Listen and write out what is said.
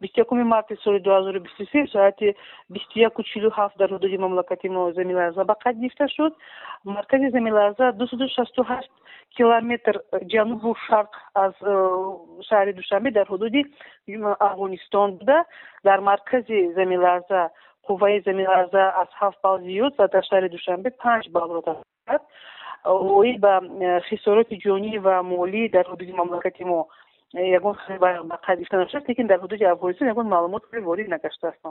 бисту якуми марти соли дуҳазору бисту се соати бисту яку чилу ҳафт дар ҳудуди мамлакати мо заминларза ба қайд гирифта шуд? Маркази заминларза дусуду шасту ҳашт километр ҷанубу шарқ аз э, шаҳри душанбе дар ҳудуди афғонистон буда. Дар маркази заминларза қувваи заминларза аз ҳафт балл зиёд ва дар шаҳри душанбе панҷ дорад оид ба э, хисороти ҷонӣ ва молӣ дар ҳудуди мамлакати мо ягон ба қайд гирифта нашудааст лекин дар ҳудуди афғонистон ягон маълумоте ворид нагаштааст